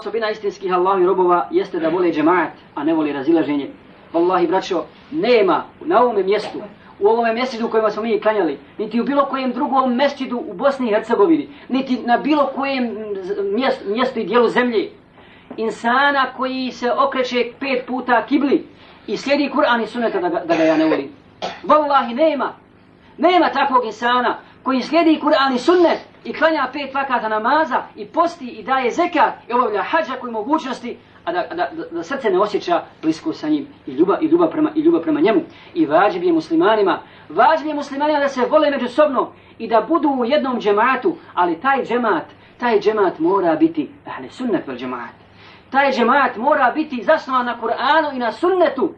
Osobina istinskih Allahovi robova jeste da vole džemaat, a ne vole razilaženje. Wallahi, braćo, nema na ovome mjestu, u ovome mjesečidu u kojima smo mi klanjali, niti u bilo kojem drugom mjesečidu u Bosni i Hercegovini, niti na bilo kojem mjestu, mjestu i dijelu zemlje, insana koji se okreće pet puta kibli i slijedi Kur'an i suneta da ga, da ga ja ne volim. Wallahi, nema. Nema takvog insana koji slijedi Kur'an i sunnet i klanja pet vakata namaza i posti i daje zekat i obavlja hađa koji mogućnosti, a da, da, da, da srce ne osjeća blisko sa njim i ljubav, i ljubav, prema, i ljubav prema njemu. I vađib je muslimanima, vađib je muslimanima da se vole međusobno i da budu u jednom džematu, ali taj džemat, taj džemat mora biti ahle sunnet vel džemat. Taj džemat mora biti zasnovan na Kur'anu i na sunnetu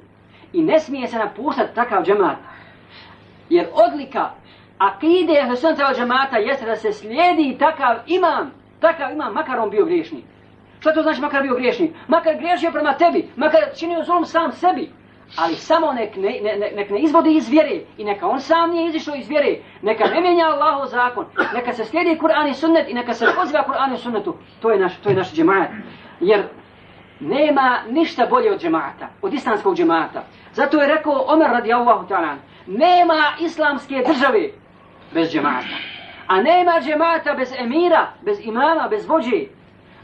i ne smije se napuštati takav džemat. Jer odlika akide ahne sunneta vel džemata jeste da se slijedi takav imam, takav imam, makar on bio griješnik. Šta to znači makar bio griješnik? Makar griješio prema tebi, makar činio zulum sam sebi. Ali samo nek ne, ne, nek ne izvodi iz vjere i neka on sam nije izišao iz vjere. Neka ne mijenja Allahov zakon. Neka se slijedi Kur'an i sunnet i neka se poziva Kur'an i sunnetu. To je naš, to je naš džemaat. Jer nema ništa bolje od džemaata, od islamskog džemaata. Zato je rekao Omer radijallahu ta'ala, nema islamske države bez džemata. A nema džemata bez emira, bez imama, bez vođe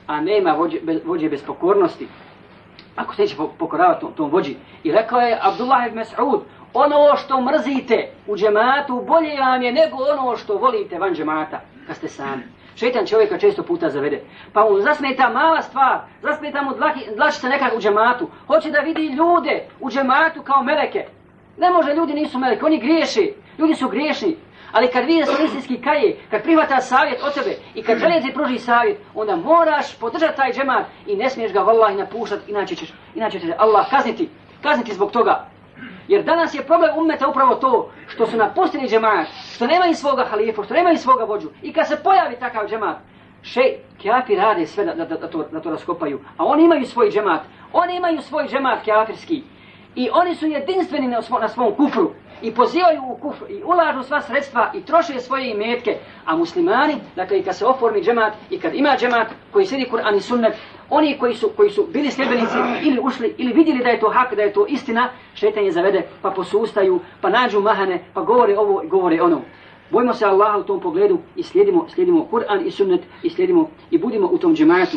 a nema vođe, bez, vođe bez pokornosti. Ako se neće pokoravati tom, tom vođi. I rekao je Abdullah ibn Mas'ud, ono što mrzite u džematu bolje vam je nego ono što volite van džemata, kad ste sami. Šetan čovjeka često puta zavede. Pa mu zasmeta mala stvar, zasmeta mu dlaki, nekak u džematu. Hoće da vidi ljude u džematu kao meleke. Ne može, ljudi nisu meleke, oni griješi. Ljudi su griješni. Ali kad vidi da se istinski kaje, kad prihvata savjet od tebe i kad žele ti pruži savjet, onda moraš podržati taj džemat i ne smiješ ga vallahi napuštati, inače ćeš, inače će Allah kazniti, kazniti zbog toga. Jer danas je problem ummeta upravo to što su napustili džemat, što nemaju svoga halifa, što nemaju svoga vođu. I kad se pojavi takav džemat, še, kjafi rade sve da, da, da, da, to, da to raskopaju. A oni imaju svoj džemat, oni imaju svoj džemat kjafirski. I oni su jedinstveni na, svom, na svom kufru i pozivaju u kufr i ulažu sva sredstva i troše svoje imetke. A muslimani, dakle i kad se oformi džemat i kad ima džemat koji sedi Kur'an i sunnet, oni koji su, koji su bili sljedbenici ili ušli ili vidjeli da je to hak, da je to istina, šetan je zavede pa posustaju, pa nađu mahane, pa govore ovo i govore ono. Bojimo se Allaha u tom pogledu i slijedimo, slijedimo Kur'an i sunnet i slijedimo i budimo u tom džematu.